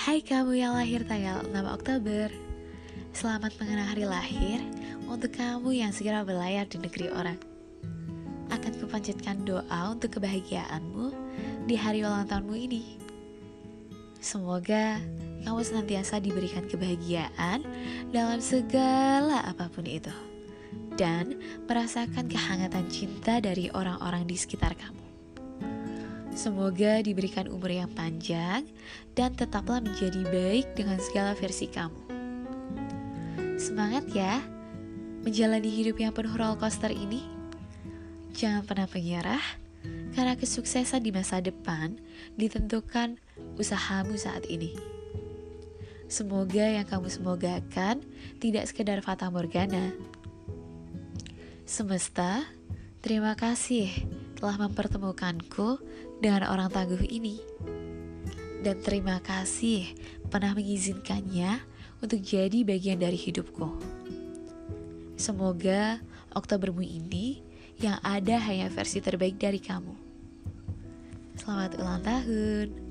Hai kamu yang lahir tanggal 6 Oktober. Selamat mengenang hari lahir untuk kamu yang segera berlayar di negeri orang. Akan kupanjatkan doa untuk kebahagiaanmu di hari ulang tahunmu ini. Semoga kamu senantiasa diberikan kebahagiaan dalam segala apa pun itu. Dan merasakan kehangatan cinta dari orang-orang di sekitar kamu Semoga diberikan umur yang panjang dan tetaplah menjadi baik dengan segala versi kamu. Semangat ya, menjalani hidup yang penuh roller coaster ini. Jangan pernah menyerah, karena kesuksesan di masa depan ditentukan usahamu saat ini. Semoga yang kamu semogakan tidak sekedar fata morgana. Semesta, terima kasih telah mempertemukanku dengan orang tangguh ini. Dan terima kasih pernah mengizinkannya untuk jadi bagian dari hidupku. Semoga Oktobermu ini yang ada hanya versi terbaik dari kamu. Selamat ulang tahun.